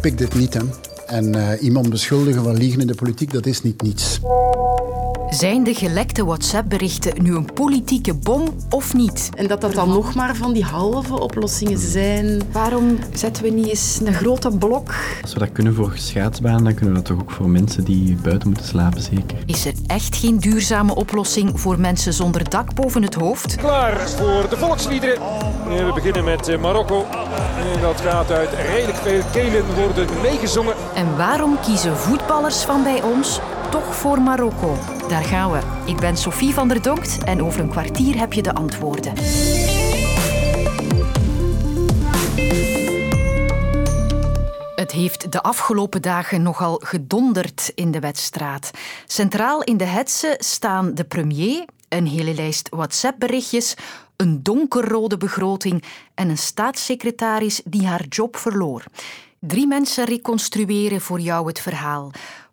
pik dit niet. Hè. En uh, iemand beschuldigen van liegen in de politiek, dat is niet niets. Zijn de gelekte WhatsApp-berichten nu een politieke bom of niet? En dat dat dan nog maar van die halve oplossingen zijn. Waarom zetten we niet eens een grote blok? Als we dat kunnen voor schaatsbaan, dan kunnen we dat toch ook voor mensen die buiten moeten slapen, zeker. Is er echt geen duurzame oplossing voor mensen zonder dak boven het hoofd? Klaar voor de volksliederen. We beginnen met eh, Marokko. En dat gaat uit redelijk veel kelen worden meegezongen. En waarom kiezen voetballers van bij ons toch voor Marokko? Daar gaan we. Ik ben Sophie van der Donkt en over een kwartier heb je de antwoorden. Het heeft de afgelopen dagen nogal gedonderd in de wedstraat. Centraal in de hetze staan de premier, een hele lijst WhatsApp-berichtjes, een donkerrode begroting en een staatssecretaris die haar job verloor. Drie mensen reconstrueren voor jou het verhaal.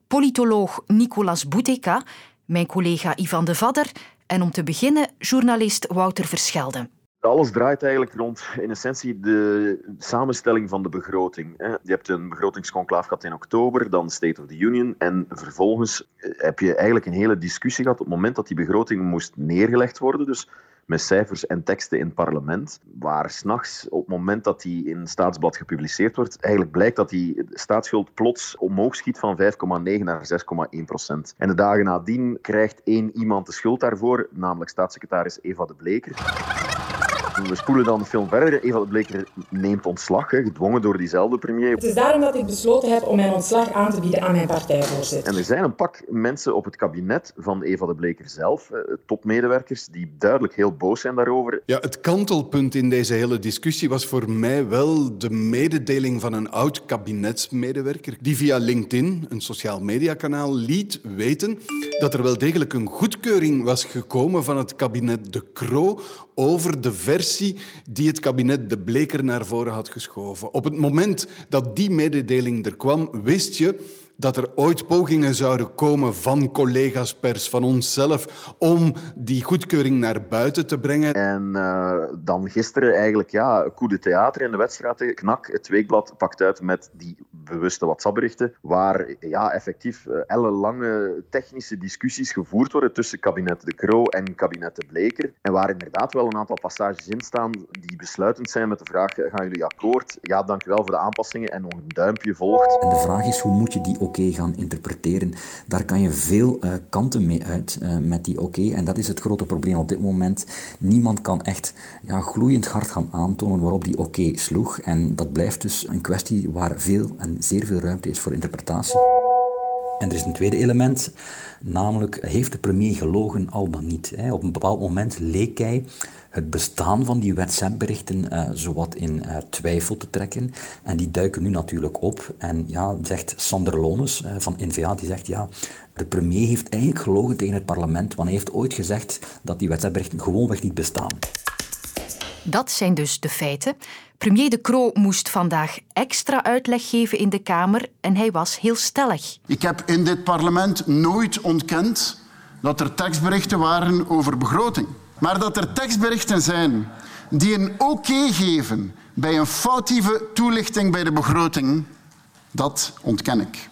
Politoloog Nicolas Bouteka, mijn collega Ivan de Vadder en om te beginnen journalist Wouter Verschelden. Alles draait eigenlijk rond in essentie de samenstelling van de begroting. Je hebt een begrotingsconclaaf gehad in oktober, dan State of the Union. En vervolgens heb je eigenlijk een hele discussie gehad op het moment dat die begroting moest neergelegd worden. Dus met cijfers en teksten in het parlement, waar s'nachts, op het moment dat die in het staatsblad gepubliceerd wordt, eigenlijk blijkt dat die staatsschuld plots omhoog schiet van 5,9 naar 6,1 procent. En de dagen nadien krijgt één iemand de schuld daarvoor, namelijk staatssecretaris Eva de Bleker. We spoelen dan de film verder. Eva de Bleker neemt ontslag, hè, gedwongen door diezelfde premier. Het is daarom dat ik besloten heb om mijn ontslag aan te bieden aan mijn partijvoorzitter. En er zijn een pak mensen op het kabinet van Eva de Bleker zelf, topmedewerkers, die duidelijk heel boos zijn daarover. Ja, het kantelpunt in deze hele discussie was voor mij wel de mededeling van een oud kabinetsmedewerker die via LinkedIn, een sociaal mediakanaal, liet weten dat er wel degelijk een goedkeuring was gekomen van het kabinet De Croo over de versie die het kabinet De Bleker naar voren had geschoven. Op het moment dat die mededeling er kwam, wist je dat er ooit pogingen zouden komen van collega's pers, van onszelf, om die goedkeuring naar buiten te brengen. En uh, dan gisteren eigenlijk, ja, coup de theater in de wedstrijd. Knak, het weekblad, pakt uit met die bewuste WhatsApp-berichten, waar ja, effectief uh, ellenlange technische discussies gevoerd worden tussen kabinet De Croo en kabinet De Bleker. En waar inderdaad wel een aantal passages in staan die besluitend zijn met de vraag, gaan jullie akkoord? Ja, dank u wel voor de aanpassingen. En nog een duimpje volgt. En de vraag is, hoe moet je die gaan interpreteren. Daar kan je veel uh, kanten mee uit uh, met die oké. En dat is het grote probleem op dit moment. Niemand kan echt ja, gloeiend hard gaan aantonen waarop die oké sloeg. En dat blijft dus een kwestie waar veel en zeer veel ruimte is voor interpretatie. En er is een tweede element, namelijk heeft de premier gelogen al dan niet? Op een bepaald moment leek hij het bestaan van die WhatsApp-berichten uh, zowat in uh, twijfel te trekken. En die duiken nu natuurlijk op. En ja, zegt Sander Lones uh, van NVA, die zegt ja, de premier heeft eigenlijk gelogen tegen het parlement, want hij heeft ooit gezegd dat die WhatsApp-berichten gewoonweg niet bestaan. Dat zijn dus de feiten. Premier De Croo moest vandaag extra uitleg geven in de Kamer en hij was heel stellig. Ik heb in dit parlement nooit ontkend dat er tekstberichten waren over begroting. Maar dat er tekstberichten zijn die een oké geven bij een foutieve toelichting bij de begroting, dat ontken ik.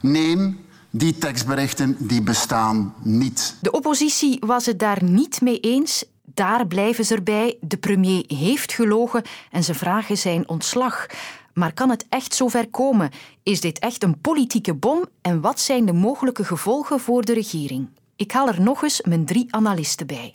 Nee, die tekstberichten die bestaan niet. De oppositie was het daar niet mee eens. Daar blijven ze erbij. De premier heeft gelogen en ze vragen zijn ontslag. Maar kan het echt zover komen? Is dit echt een politieke bom? En wat zijn de mogelijke gevolgen voor de regering? Ik haal er nog eens mijn drie analisten bij.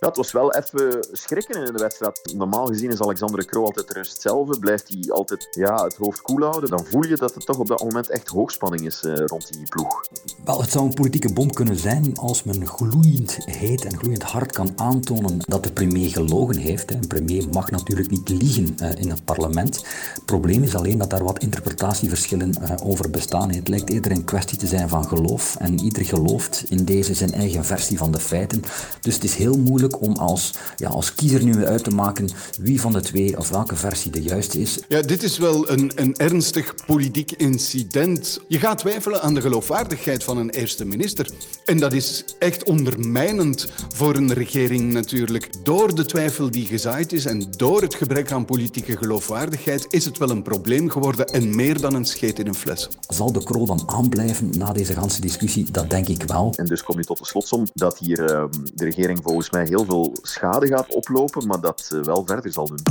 Ja, het was wel even schrikken in de wedstrijd. Normaal gezien is Alexander Kroo altijd rust zelf. Blijft hij altijd ja, het hoofd koel houden. Dan voel je dat het toch op dat moment echt hoogspanning is uh, rond die ploeg. Wel, het zou een politieke bom kunnen zijn als men gloeiend heet en gloeiend hard kan aantonen dat de premier gelogen heeft. Een premier mag natuurlijk niet liegen uh, in het parlement. Het probleem is alleen dat daar wat interpretatieverschillen uh, over bestaan. Het lijkt eerder een kwestie te zijn van geloof. En ieder gelooft in deze zijn eigen versie van de feiten. Dus het is heel moeilijk om als, ja, als kiezer nu uit te maken wie van de twee of welke versie de juiste is. Ja, dit is wel een, een ernstig politiek incident. Je gaat twijfelen aan de geloofwaardigheid van een eerste minister. En dat is echt ondermijnend voor een regering natuurlijk. Door de twijfel die gezaaid is en door het gebrek aan politieke geloofwaardigheid is het wel een probleem geworden en meer dan een scheet in een fles. Zal de krol dan aanblijven na deze ganse discussie? Dat denk ik wel. En dus kom je tot de slotsom dat hier uh, de regering volgens mij heel heel veel schade gaat oplopen, maar dat wel verder zal doen.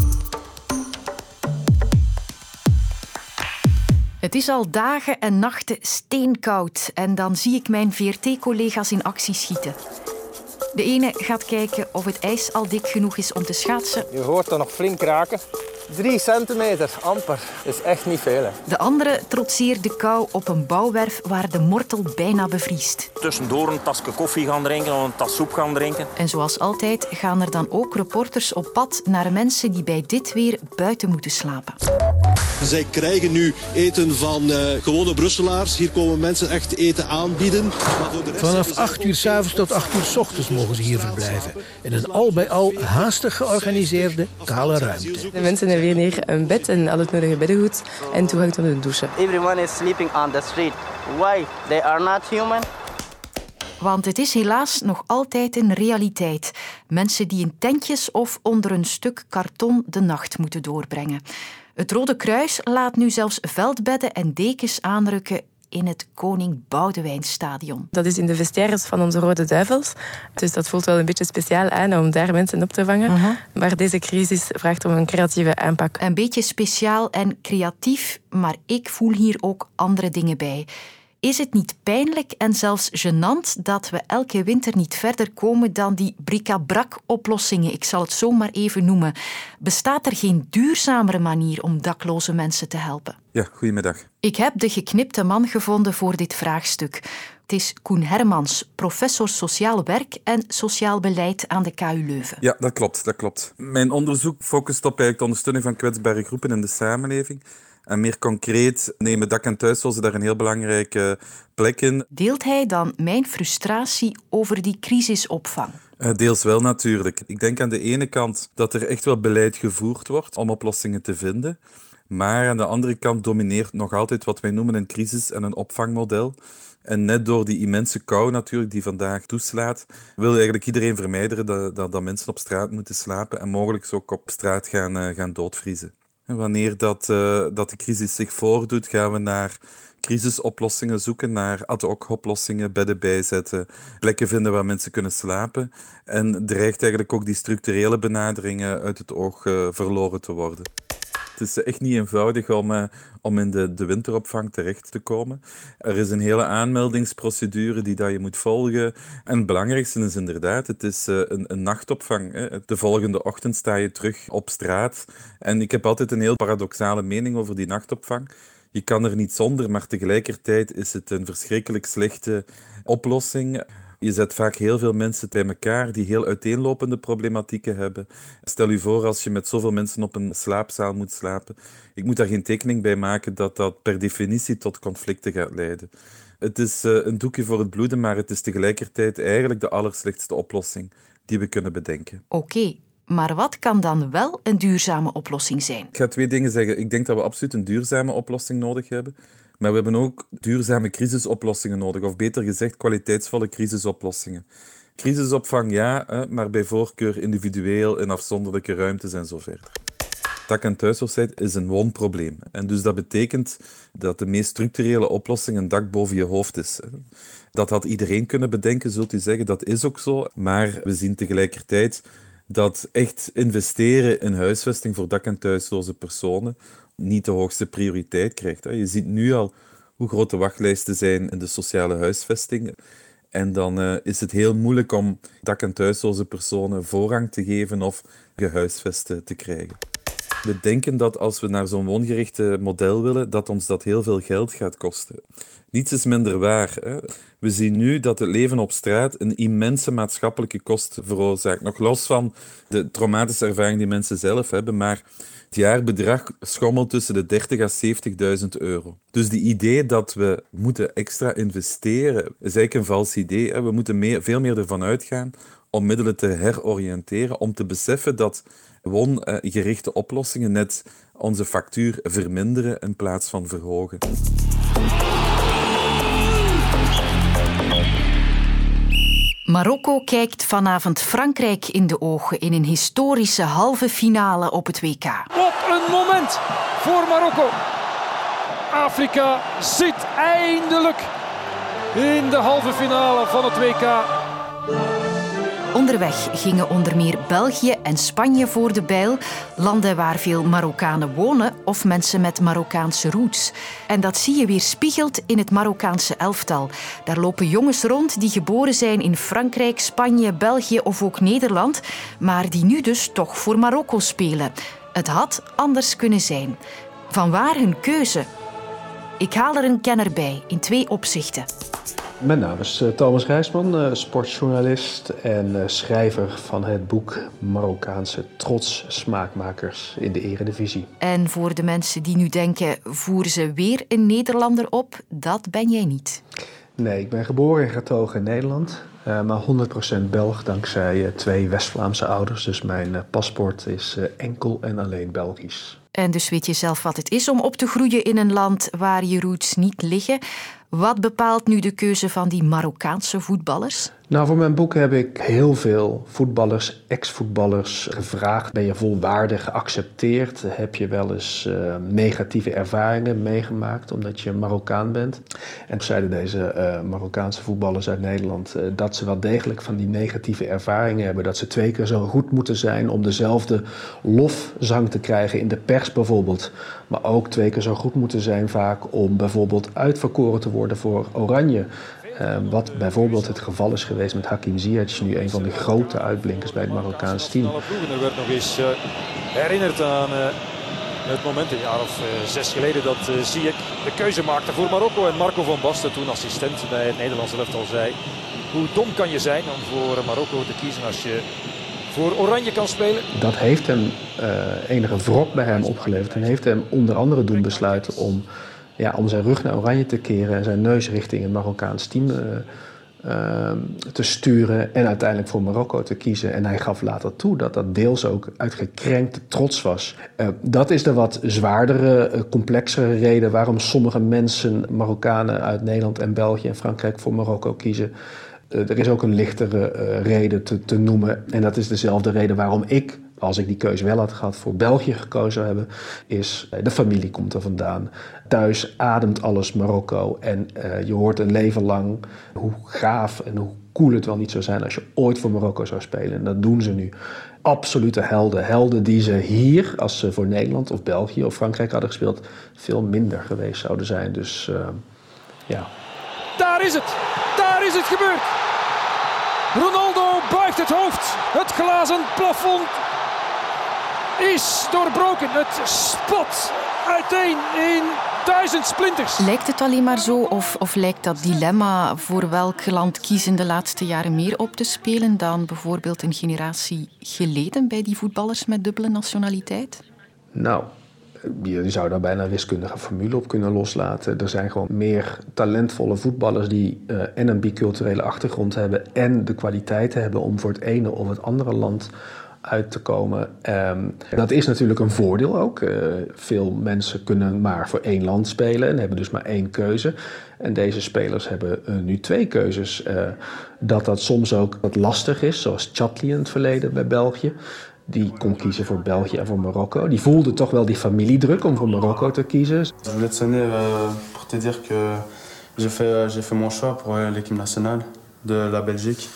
Het is al dagen en nachten steenkoud en dan zie ik mijn VRT-collega's in actie schieten. De ene gaat kijken of het ijs al dik genoeg is om te schaatsen. Je hoort er nog flink raken. 3 centimeter, amper. is echt niet veel. De andere trotseert de kou op een bouwwerf waar de mortel bijna bevriest. Tussendoor een tasje koffie gaan drinken of een tas soep gaan drinken. En zoals altijd gaan er dan ook reporters op pad naar mensen die bij dit weer buiten moeten slapen. Zij krijgen nu eten van uh, gewone Brusselaars. Hier komen mensen echt eten aanbieden. Vanaf 8 uur s avonds tot 8 uur s ochtends mogen ze hier verblijven. In een al bij al haastig georganiseerde kale ruimte. De mensen hebben hier neer een bed en al het nodige beddengoed en toegang tot een douche. Everyone is sleeping on the street. Why? They are not human. Want het is helaas nog altijd een realiteit. Mensen die in tentjes of onder een stuk karton de nacht moeten doorbrengen. Het Rode Kruis laat nu zelfs veldbedden en dekens aanrukken in het Koning Boudewijnstadion. Dat is in de vestiaires van onze Rode Duivels. Dus dat voelt wel een beetje speciaal aan om daar mensen op te vangen. Maar deze crisis vraagt om een creatieve aanpak. Een beetje speciaal en creatief, maar ik voel hier ook andere dingen bij. Is het niet pijnlijk en zelfs gênant dat we elke winter niet verder komen dan die bric-à-brac-oplossingen, ik zal het zo maar even noemen? Bestaat er geen duurzamere manier om dakloze mensen te helpen? Ja, goedemiddag. Ik heb de geknipte man gevonden voor dit vraagstuk. Het is Koen Hermans, professor sociaal werk en sociaal beleid aan de KU Leuven. Ja, dat klopt, dat klopt. Mijn onderzoek focust op eigenlijk de ondersteuning van kwetsbare groepen in de samenleving. En meer concreet nemen dak- en thuislozen daar een heel belangrijke plek in. Deelt hij dan mijn frustratie over die crisisopvang? Deels wel natuurlijk. Ik denk aan de ene kant dat er echt wel beleid gevoerd wordt om oplossingen te vinden. Maar aan de andere kant domineert nog altijd wat wij noemen een crisis- en een opvangmodel. En net door die immense kou natuurlijk die vandaag toeslaat, wil eigenlijk iedereen vermijden dat, dat, dat mensen op straat moeten slapen en mogelijk ook op straat gaan, uh, gaan doodvriezen. En wanneer dat, uh, dat de crisis zich voordoet, gaan we naar crisisoplossingen zoeken, naar ad-hoc oplossingen, bedden bijzetten, plekken vinden waar mensen kunnen slapen. En dreigt eigenlijk ook die structurele benaderingen uit het oog uh, verloren te worden. Het is echt niet eenvoudig om, uh, om in de, de winteropvang terecht te komen. Er is een hele aanmeldingsprocedure die dat je moet volgen. En het belangrijkste is inderdaad, het is uh, een, een nachtopvang. Hè. De volgende ochtend sta je terug op straat. En ik heb altijd een heel paradoxale mening over die nachtopvang. Je kan er niet zonder, maar tegelijkertijd is het een verschrikkelijk slechte oplossing. Je zet vaak heel veel mensen bij elkaar die heel uiteenlopende problematieken hebben. Stel je voor als je met zoveel mensen op een slaapzaal moet slapen. Ik moet daar geen tekening bij maken dat dat per definitie tot conflicten gaat leiden. Het is uh, een doekje voor het bloeden, maar het is tegelijkertijd eigenlijk de allerslechtste oplossing die we kunnen bedenken. Oké, okay. Maar wat kan dan wel een duurzame oplossing zijn? Ik ga twee dingen zeggen. Ik denk dat we absoluut een duurzame oplossing nodig hebben. Maar we hebben ook duurzame crisisoplossingen nodig, of beter gezegd, kwaliteitsvolle crisisoplossingen. Crisisopvang ja, maar bij voorkeur individueel in afzonderlijke ruimtes en zo verder. Dak- en thuisloosheid is een woonprobleem. En dus dat betekent dat de meest structurele oplossing een dak boven je hoofd is. Dat had iedereen kunnen bedenken, zult u zeggen. Dat is ook zo. Maar we zien tegelijkertijd dat echt investeren in huisvesting voor dak- en thuisloze personen niet de hoogste prioriteit krijgt. Je ziet nu al hoe grote wachtlijsten zijn in de sociale huisvesting. En dan uh, is het heel moeilijk om dak- en thuisloze personen voorrang te geven of gehuisvest te krijgen. We denken dat als we naar zo'n woongerichte model willen, dat ons dat heel veel geld gaat kosten. Niets is minder waar. Hè. We zien nu dat het leven op straat een immense maatschappelijke kost veroorzaakt. Nog los van de traumatische ervaring die mensen zelf hebben, maar het jaarbedrag schommelt tussen de 30 à 70.000 euro. Dus die idee dat we moeten extra investeren, is eigenlijk een vals idee. We moeten meer, veel meer ervan uitgaan om middelen te heroriënteren, om te beseffen dat wongerichte oplossingen net onze factuur verminderen in plaats van verhogen. Marokko kijkt vanavond Frankrijk in de ogen in een historische halve finale op het WK. Op een moment voor Marokko. Afrika zit eindelijk in de halve finale van het WK. Onderweg gingen onder meer België en Spanje voor de bijl, landen waar veel Marokkanen wonen of mensen met Marokkaanse roots. En dat zie je weer spiegeld in het Marokkaanse elftal. Daar lopen jongens rond die geboren zijn in Frankrijk, Spanje, België of ook Nederland, maar die nu dus toch voor Marokko spelen. Het had anders kunnen zijn. Vanwaar hun keuze? Ik haal er een kenner bij in twee opzichten. Mijn naam is uh, Thomas Rijsman, uh, sportjournalist en uh, schrijver van het boek Marokkaanse trots smaakmakers in de Eredivisie. En voor de mensen die nu denken, voeren ze weer een Nederlander op? Dat ben jij niet. Nee, ik ben geboren en getogen in Nederland, maar 100% Belg dankzij twee West-Vlaamse ouders. Dus mijn paspoort is enkel en alleen Belgisch. En dus weet je zelf wat het is om op te groeien in een land waar je roots niet liggen. Wat bepaalt nu de keuze van die Marokkaanse voetballers? Nou, voor mijn boek heb ik heel veel voetballers, ex-voetballers gevraagd. Ben je volwaardig geaccepteerd? Heb je wel eens uh, negatieve ervaringen meegemaakt omdat je Marokkaan bent? En zeiden deze uh, Marokkaanse voetballers uit Nederland uh, dat ze wel degelijk van die negatieve ervaringen hebben. Dat ze twee keer zo goed moeten zijn om dezelfde lofzang te krijgen in de pers bijvoorbeeld. Maar ook twee keer zo goed moeten zijn vaak om bijvoorbeeld uitverkoren te worden voor Oranje. Uh, wat bijvoorbeeld het geval is geweest met Hakim Ziyech, nu een van de grote uitblinkers bij het Marokkaanse team. Er werd nog eens uh, herinnerd aan uh, het moment een jaar of zes geleden dat Ziyech de keuze maakte voor Marokko. En Marco van Basten, toen assistent bij het Nederlandse elftal, zei... Hoe dom kan je zijn om voor Marokko te kiezen als je voor Oranje kan spelen? Dat heeft hem enige wrok bij hem opgeleverd. En heeft hem onder andere doen besluiten om ja, om zijn rug naar Oranje te keren en zijn neus richting het Marokkaans team uh, uh, te sturen en uiteindelijk voor Marokko te kiezen. En hij gaf later toe dat dat deels ook uit gekrenkte trots was. Uh, dat is de wat zwaardere, complexere reden waarom sommige mensen, Marokkanen uit Nederland en België en Frankrijk, voor Marokko kiezen. er is ook een lichtere reden te, te noemen. En dat is dezelfde reden waarom ik als ik die keuze wel had gehad, voor België gekozen zou hebben, is de familie komt er vandaan. Thuis ademt alles Marokko en uh, je hoort een leven lang hoe gaaf en hoe cool het wel niet zou zijn als je ooit voor Marokko zou spelen. En dat doen ze nu. Absolute helden. Helden die ze hier, als ze voor Nederland of België of Frankrijk hadden gespeeld, veel minder geweest zouden zijn. Dus uh, ja. Daar is het! Daar is het gebeurd! Ronaldo buigt het hoofd. Het glazen plafond is doorbroken. Het spot uiteen in duizend splinters. Lijkt het alleen maar zo of, of lijkt dat dilemma voor welk land kiezen de laatste jaren meer op te spelen dan bijvoorbeeld een generatie geleden bij die voetballers met dubbele nationaliteit? Nou, je zou daar bijna een wiskundige formule op kunnen loslaten. Er zijn gewoon meer talentvolle voetballers die uh, en een biculturele achtergrond hebben en de kwaliteit hebben om voor het ene of het andere land uit te komen. Um, dat is natuurlijk een voordeel ook. Uh, veel mensen kunnen maar voor één land spelen en hebben dus maar één keuze. En deze spelers hebben uh, nu twee keuzes. Uh, dat dat soms ook wat lastig is, zoals Chatli in het verleden bij België. Die kon kiezen voor België en voor Marokko. Die voelde toch wel die familiedruk om voor Marokko te kiezen. Te sonner euh, pour te dire que j'ai fait, j'ai fait mon choix pour l'équipe nationale de la Belgique.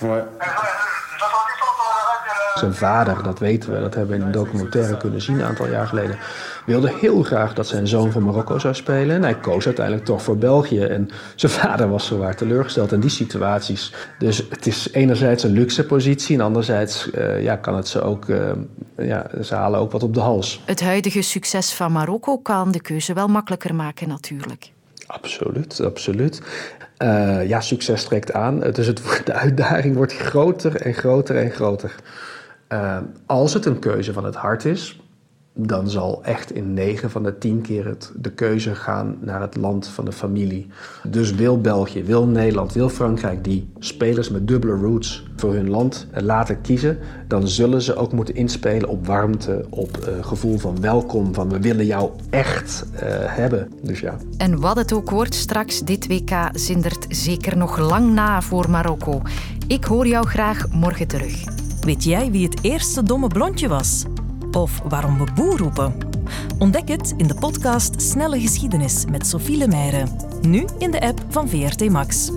Ouais. Zijn vader, dat weten we, dat hebben we in een documentaire kunnen zien een aantal jaar geleden, wilde heel graag dat zijn zoon voor Marokko zou spelen. En hij koos uiteindelijk toch voor België. En zijn vader was zowaar teleurgesteld in die situaties. Dus het is enerzijds een luxe positie en anderzijds uh, ja, kan het ze ook, uh, ja, ze halen ook wat op de hals. Het huidige succes van Marokko kan de keuze wel makkelijker maken natuurlijk. Absoluut, absoluut. Uh, ja, succes trekt aan. Dus het, de uitdaging wordt groter en groter en groter. Uh, als het een keuze van het hart is, dan zal echt in 9 van de 10 keer het, de keuze gaan naar het land van de familie. Dus wil België, wil Nederland, wil Frankrijk die spelers met dubbele roots voor hun land laten kiezen, dan zullen ze ook moeten inspelen op warmte, op uh, gevoel van welkom, van we willen jou echt uh, hebben. Dus ja. En wat het ook wordt straks, dit WK zindert zeker nog lang na voor Marokko. Ik hoor jou graag morgen terug. Weet jij wie het eerste domme blondje was? Of waarom we boer roepen? Ontdek het in de podcast Snelle Geschiedenis met Sophie Lemeyre. Nu in de app van VRT Max.